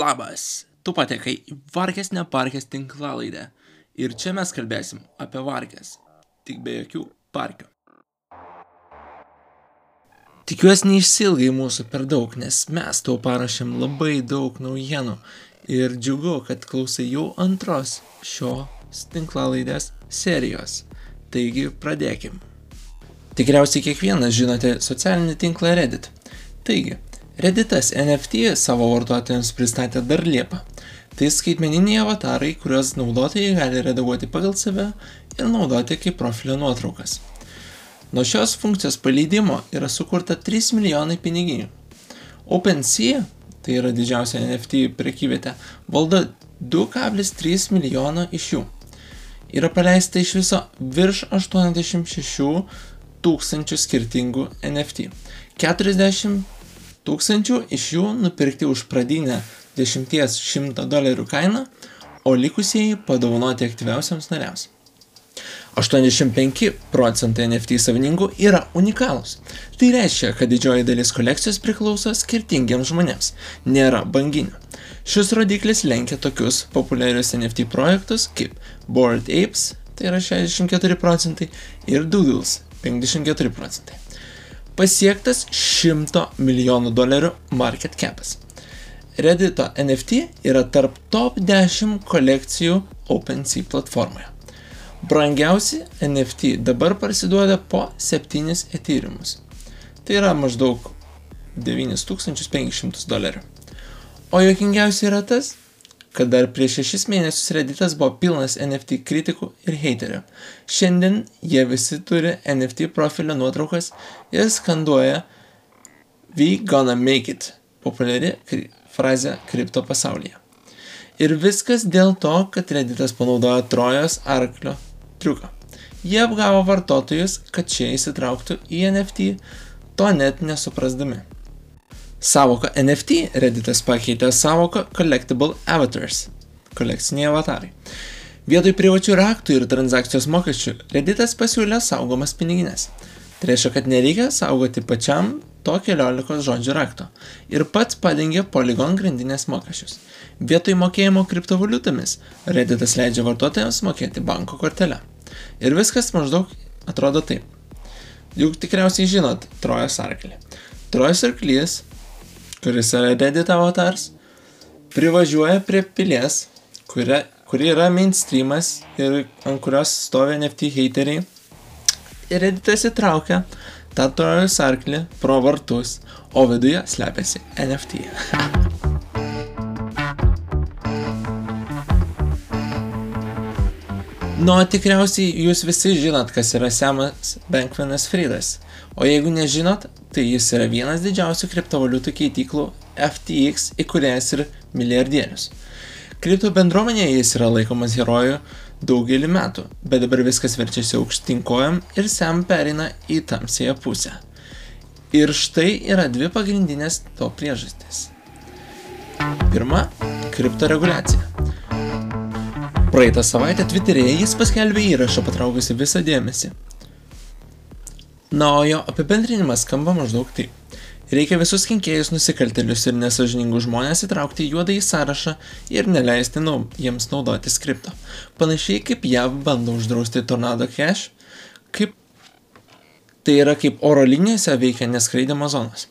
Labas, tu patekai į Varkės neparkės tinklalaidę. Ir čia mes kalbėsim apie Varkės, tik be jokių parkių. Tikiuosi neišsilgai mūsų per daug, nes mes tau parašėm labai daug naujienų ir džiugu, kad klausai jau antros šios tinklalaidės serijos. Taigi pradėkim. Tikriausiai kiekvienas žinote socialinį tinklą Reddit. Taigi, Redditas NFT savo vartotojams pristatė dar Liepą. Tai skaitmeniniai avatarai, kuriuos naudotojai gali redaguoti pagal save ir naudoti kaip profilio nuotraukas. Nuo šios funkcijos paleidimo yra sukurta 3 milijonai piniginių. OpenSea, tai yra didžiausia NFT prekyvietė, valdo 2,3 milijono iš jų. Yra paleista iš viso virš 86 tūkstančių skirtingų NFT. 40 tūkstančių iš jų nupirkti už pradinę 10-100 dolerių kainą, o likusieji padovanoti aktyviausiams nariams. 85 procentai NFT savininkų yra unikalūs. Tai reiškia, kad didžioji dalis kolekcijos priklauso skirtingiems žmonėms, nėra banginių. Šis rodiklis lenkia tokius populiarius NFT projektus kaip Bored Apes, tai yra 64 procentai, ir Doodles, 54 procentai. Pasiektas 100 milijonų dolerių market capas. Reddito NFT yra tarp top 10 kolekcijų OpenSea platformoje. Brangiausi NFT dabar parsiduoda po 7 etyrimus. Tai yra maždaug 9500 dolerių. O jokingiausia yra tas, kad dar prieš šešis mėnesius Redditas buvo pilnas NFT kritikų ir heiterių. Šiandien jie visi turi NFT profilio nuotraukas ir skanduoja We gonna make it - populiari kri frazė kripto pasaulyje. Ir viskas dėl to, kad Redditas panaudojo Trojos arklio triuką. Jie apgavo vartotojus, kad šie įsitrauktų į NFT, to net nesuprasdami. Savoka NFT Redditas pakeitė savoką Collectible Avatars - kolekciniai avatarai. Vietoj privačių raktų ir transakcijos mokesčių Redditas pasiūlė saugomas piniginės. Tai reiškia, kad nereikia saugoti pačiam to 15 žodžių rakto ir pats padengė Polygon grandinės mokesčius. Vietoj mokėjimo kriptovaliutomis Redditas leidžia vartotojams mokėti banko kortelę. Ir viskas maždaug atrodo taip. Juk tikriausiai žinot Trojos arklį. Trojos arklys, kuris yra Reddit avatars, privažiuoja prie pilies, kuria, kuri yra mainstreamas ir ant kurios stovi NFT hateriai. Ir Redditas įtraukia Trojos arklį pro vartus, o viduje slepiasi NFT. Nu, tikriausiai jūs visi žinot, kas yra Semas Bankmanas Fridas. O jeigu nežinot, tai jis yra vienas didžiausių kriptovaliutų keityklų FTX įkūrėjas ir milijardierius. Kripto bendruomenėje jis yra laikomas herojų daugelį metų, bet dabar viskas verčiasi aukštinkojam ir Sam perina į tamsėją pusę. Ir štai yra dvi pagrindinės to priežastys. Pirma - kripto reguliacija. Praeitą savaitę Twitter'e jis paskelbė įrašą patraukusi visą dėmesį. Na, o jo apibendrinimas skamba maždaug taip. Reikia visus kenkėjus, nusikaltelius ir nesažiningus žmonės įtraukti į juodą į sąrašą ir neleisti nau, jiems naudoti skripto. Panašiai kaip JAV bando uždrausti Tornado Cash, kaip tai yra kaip oro linijose veikia neskraidimo zonos.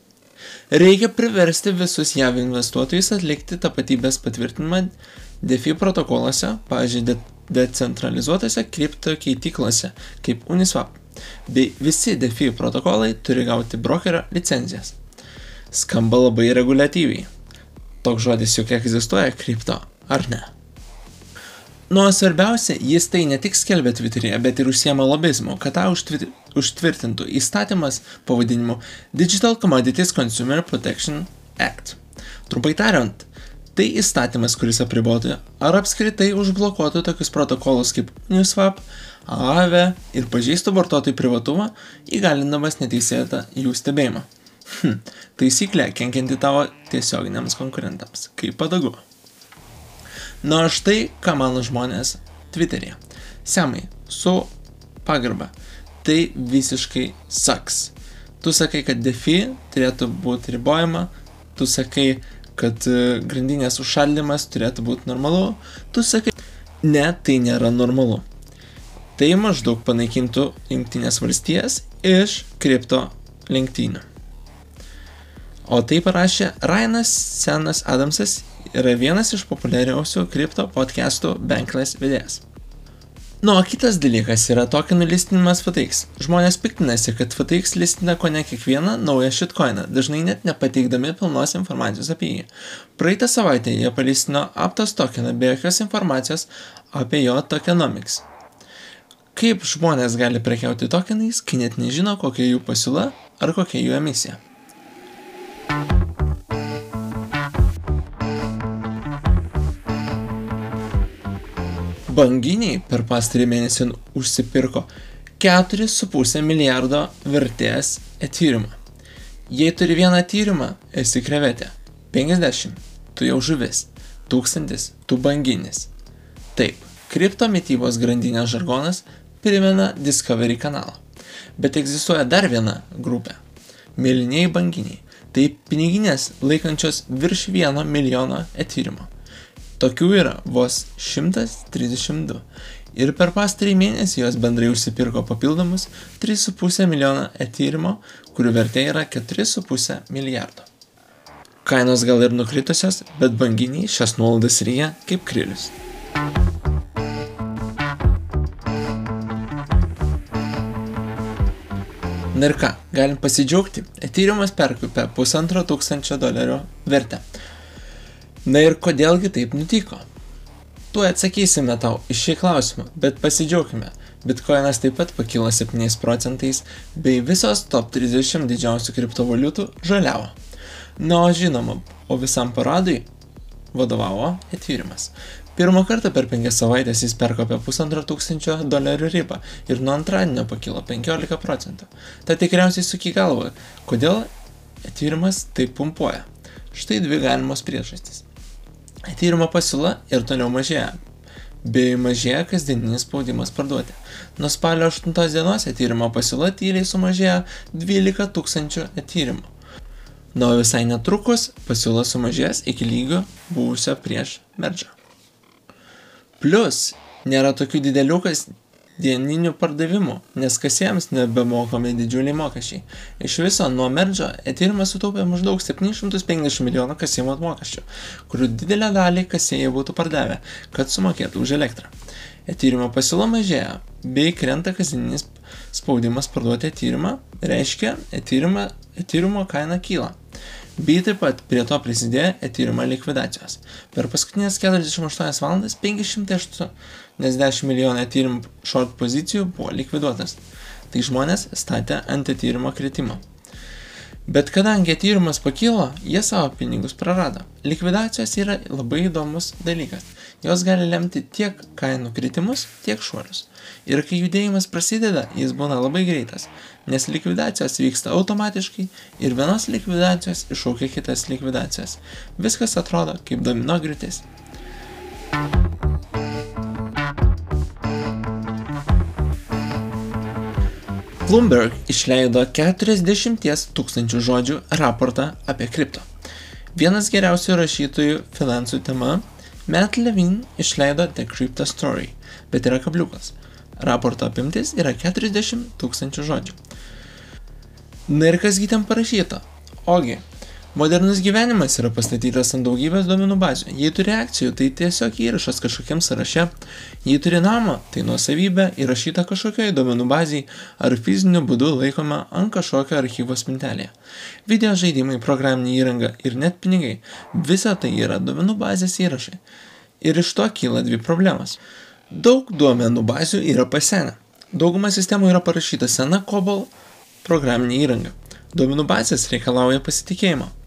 Reikia priversti visus JAV investuotojus atlikti tapatybės patvirtinimą DeFi protokoluose, pavyzdžiui, de decentralizuotose kripto keityklose kaip Uniswap, bei visi DeFi protokolai turi gauti brokerio licenzijas. Skamba labai reguliatyviai. Toks žodis juk egzistuoja kripto, ar ne? Nu, svarbiausia, jis tai ne tik skelbia Twitter'e, bet ir užsiema lobizmu, kad tą užtvirtintų įstatymas pavadinimu Digital Commodities Consumer Protection Act. Trumpai tariant, Tai įstatymas, kuris apribotų ar apskritai užblokuotų tokius protokolus kaip Newswap, AAV ir pažeistų vartotojų privatumą, įgalindamas neteisėtą jų stebėjimą. Hm, taisyklė kenkianti tavo tiesioginiams konkurentams. Kaip padagu. Na, o štai ką mano žmonės Twitter'e. Semai, su pagarba. Tai visiškai saks. Tu sakai, kad defi turėtų būti ribojama, tu sakai, kad e, grandinės užšaldymas turėtų būti normalu, tu sakai, ne, tai nėra normalu. Tai maždaug panaikintų Junktinės valstijas iš kripto lenktynių. O tai parašė Ryanas Senas Adamsas, yra vienas iš populiariausių kripto podcastų Bankless vedėjas. Nu, o kitas dalykas yra tokenų listinimas FTX. Žmonės piktinasi, kad FTX listina ko ne kiekvieną naują shitcoiną, dažnai net nepateikdami pilnos informacijos apie jį. Praeitą savaitę jie palistino Aptos tokeną be jokios informacijos apie jo tokenomics. Kaip žmonės gali prekiauti tokenais, kai net nežino, kokia jų pasiūla ar kokia jų emisija. Banginiai per pastarį mėnesį užsipirko 4,5 milijardo vertės etyrimą. Jei turi vieną tyrimą, esi krevetė. 50, tu jau žuvis. 1000, tu banginis. Taip, kripto mytybos grandinės žargonas primena Discovery kanalą. Bet egzistuoja dar viena grupė - mėlyniai banginiai. Tai piniginės laikančios virš 1 milijono etyrimo. Tokių yra vos 132. Ir per pastarį mėnesį jos bendrai užsipirko papildomus 3,5 milijoną etyrimo, kurių vertė yra 4,5 milijardo. Kainos gal ir nukritusios, bet banginiai šias nuolaidas ryja kaip krilius. Na ir ką, galim pasidžiaugti, etyrimas perkupė pusantro tūkstančio dolerių vertę. Na ir kodėlgi taip nutiko? Tuo atsakysime tau iš šį klausimą, bet pasidžiaugime. Bitcoinas taip pat pakilo 7 procentais, bei visos top 30 didžiausių kriptovaliutų žaliavo. Na, o žinoma, o visam paradui vadovavo Ethereum. Pirmą kartą per penkias savaitės jis perkopė pusantro tūkstančio dolerių ribą ir nuo antradienio pakilo 15 procentų. Ta tikriausiai suki galvą, kodėl Ethereum taip pumpuoja. Štai dvi galimos priežastys. Tyrimo pasiūla ir toliau mažėja, bei mažėja kasdieninis spaudimas parduoti. Nuo spalio 8 dienos etyrimo pasiūla tyliai sumažėjo 12 tūkstančių etyrimų. Nuo visai netrukus pasiūla sumažės iki lygio buvusio prieš merdžą. Plus, nėra tokių didelių kas dieninių pardavimų, nes kasiems nebemokami didžiuliai mokesčiai. Iš viso nuo merdžio Ethereum sutaupė maždaug 750 milijonų kasimo mokesčių, kurių didelę dalį kasėjai būtų pardavę, kad sumokėtų už elektrą. Ethereum pasiūla mažėja, bei krenta kasdieninis spaudimas parduoti Ethereum, reiškia Ethereum, Ethereum kaina kyla. Bei taip pat prie to prisidėjo Ethereum likvidacijos. Per paskutinės 48 valandas 580 milijonų Ethereum short pozicijų buvo likviduotas. Tai žmonės statė ant Ethereum kritimo. Bet kadangi Ethereum pakilo, jie savo pinigus prarado. Likvidacijos yra labai įdomus dalykas. Jos gali lemti tiek kainų kritimus, tiek šuolius. Ir kai judėjimas prasideda, jis būna labai greitas, nes likvidacijos vyksta automatiškai ir vienos likvidacijos iššaukia kitas likvidacijas. Viskas atrodo kaip domino griūtis. Bloomberg išleido 40 tūkstančių žodžių raportą apie kripto. Vienas geriausių rašytojų finansų tema Matt Levine išleido The Crypto Story, bet yra kabliukas. Raporto apimtis yra 40 tūkstančių žodžių. Na ir kasgi ten parašyta? Ogi, Modernus gyvenimas yra pastatytas ant daugybės duomenų bazių. Jei turi akcijų, tai tiesiog įrašas kažkokiam sąraše. Jei turi namą, tai nuosavybė įrašyta kažkokioje duomenų bazėje ar fiziniu būdu laikoma ant kažkokio archyvo spintelėje. Video žaidimai, programinė įranga ir net pinigai - visa tai yra duomenų bazės įrašai. Ir iš to kyla dvi problemos. Daug duomenų bazių yra pasenę. Dauguma sistemų yra parašyta sena COBOL programinė įranga. Duomenų bazės reikalauja pasitikėjimo.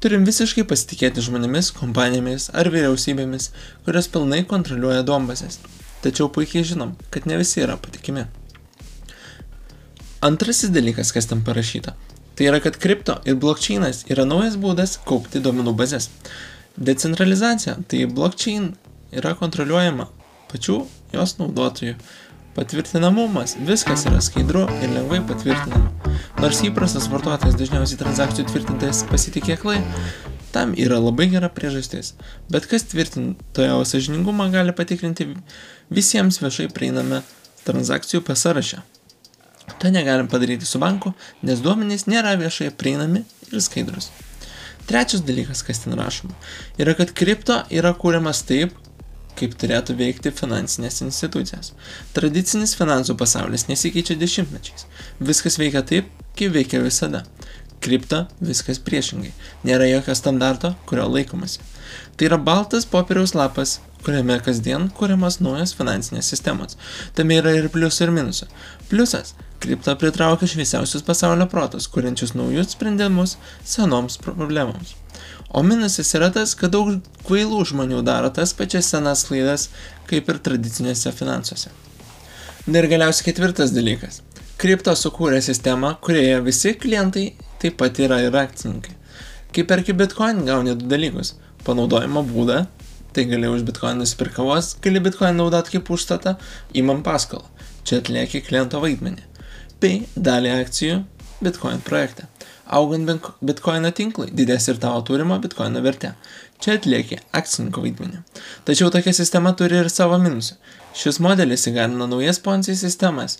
Turim visiškai pasitikėti žmonėmis, kompanijomis ar vyriausybėmis, kurios pilnai kontroliuoja duombazės. Tačiau puikiai žinom, kad ne visi yra patikimi. Antrasis dalykas, kas ten parašyta, tai yra, kad kripto ir blockchainas yra naujas būdas kaupti duomenų bazės. Decentralizacija, tai blockchain yra kontroliuojama pačių jos naudotojų. Patvirtinamumas, viskas yra skaidru ir lengvai patvirtinama. Nors įprastas vartotojas dažniausiai transakcijų tvirtintojas pasitikė klai, Tam yra labai gera priežastis. Bet kas tvirtintojo sažiningumą gali patikrinti visiems viešai prieiname transakcijų pasarašę. To negalim padaryti su banku, nes duomenys nėra viešai prieinami ir skaidrus. Trečias dalykas, kas ten rašoma, yra, kad kripto yra kūriamas taip, kaip turėtų veikti finansinės institucijos. Tradicinis finansų pasaulis nesikeičia dešimtmečiais. Viskas veikia taip, kaip veikia visada. Kripto viskas priešingai. Nėra jokio standarto, kurio laikomasi. Tai yra baltas popieriaus lapas, kuriame kasdien kuriamas naujas finansinės sistemos. Tame yra ir pliusų ir minusų. Pliusas - kripto pritraukia šviesiausius pasaulio protus, kuriančius naujus sprendimus senoms problemoms. O minusas yra tas, kad daug kvailų žmonių daro tas pačias senas klaidas, kaip ir tradicinėse finansuose. Ir galiausiai ketvirtas dalykas. Kripto sukūrė sistemą, kurioje visi klientai taip pat yra ir akcininkai. Kai perki bitcoin, gauni du dalykus - panaudojimo būdą, tai gali už bitcoin nusipirkti kavos, gali bitcoin naudoti kaip užstatą, įmam paskolą. Čia atlieki kliento vaidmenį. Bei dalį akcijų bitcoin projekte. Augant bitcoino tinklui, didės ir tavo turimo bitcoino vertė. Čia atlieki akcininko vaidmenį. Tačiau tokia sistema turi ir savo minusų. Šis modelis įgalina naujas poncijų sistemas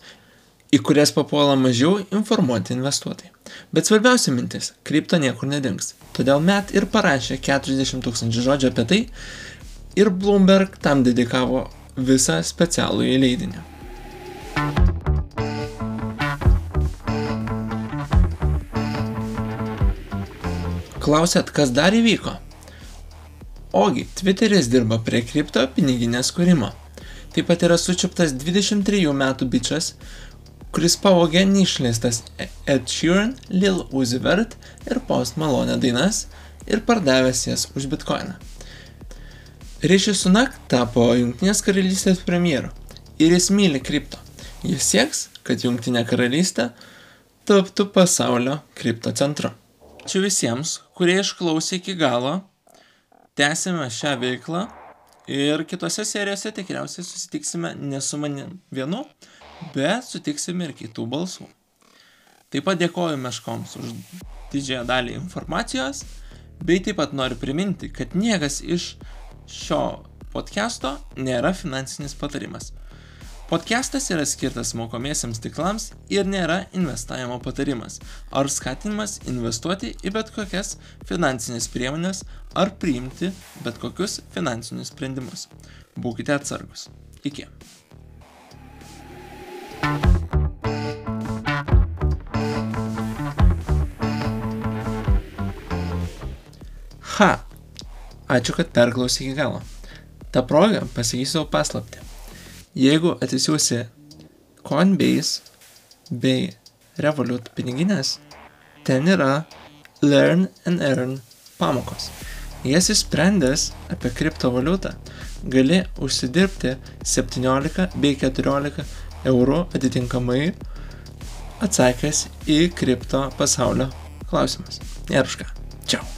į kurias papuola mažiau informuoti investuotojai. Bet svarbiausia mintis - kripto niekur nedings. Todėl met ir parašė 40 tūkstančių žodžių apie tai ir Bloomberg tam dedikavo visą specialų įleidinį. Klausėt, kas dar įvyko? Ogi, Twitteris dirba prie kripto piniginės kūrimo. Taip pat yra sučiuptas 23 metų bičias, kuris pavogė neišleistas Ed Sheeran, Lil Uzi Vert ir Post Malone dainas ir pardavęs jas už bitkoiną. Rishi Sunak tapo Junktinės karalystės premjeru ir jis myli kripto. Jis sieks, kad Junktinė karalystė taptų pasaulio kripto centru. Ačiū visiems, kurie išklausė iki galo. Tęsime šią veiklą ir kitose serijose tikriausiai susitiksime ne su manim vienu, bet sutiksime ir kitų balsų. Taip pat dėkoju meškoms už didžiąją dalį informacijos, bei taip pat noriu priminti, kad niekas iš šio podcast'o nėra finansinis patarimas. Podcastas yra skirtas mokomiesiams tiklams ir nėra investavimo patarimas ar skatinimas investuoti į bet kokias finansinės priemonės ar priimti bet kokius finansinius sprendimus. Būkite atsargus. Iki. Ha. Ačiū, kad perklausė iki galo. Ta proga pasakysiu paslapti. Jeigu atsisiųsi Coinbase bei Revolut piniginės, ten yra Learn and Earn pamokos. Jas įsprendęs apie kriptovaliutą gali užsidirbti 17 bei 14 eurų atitinkamai atsakęs į kripto pasaulio klausimus. Ir už ką. Čiau.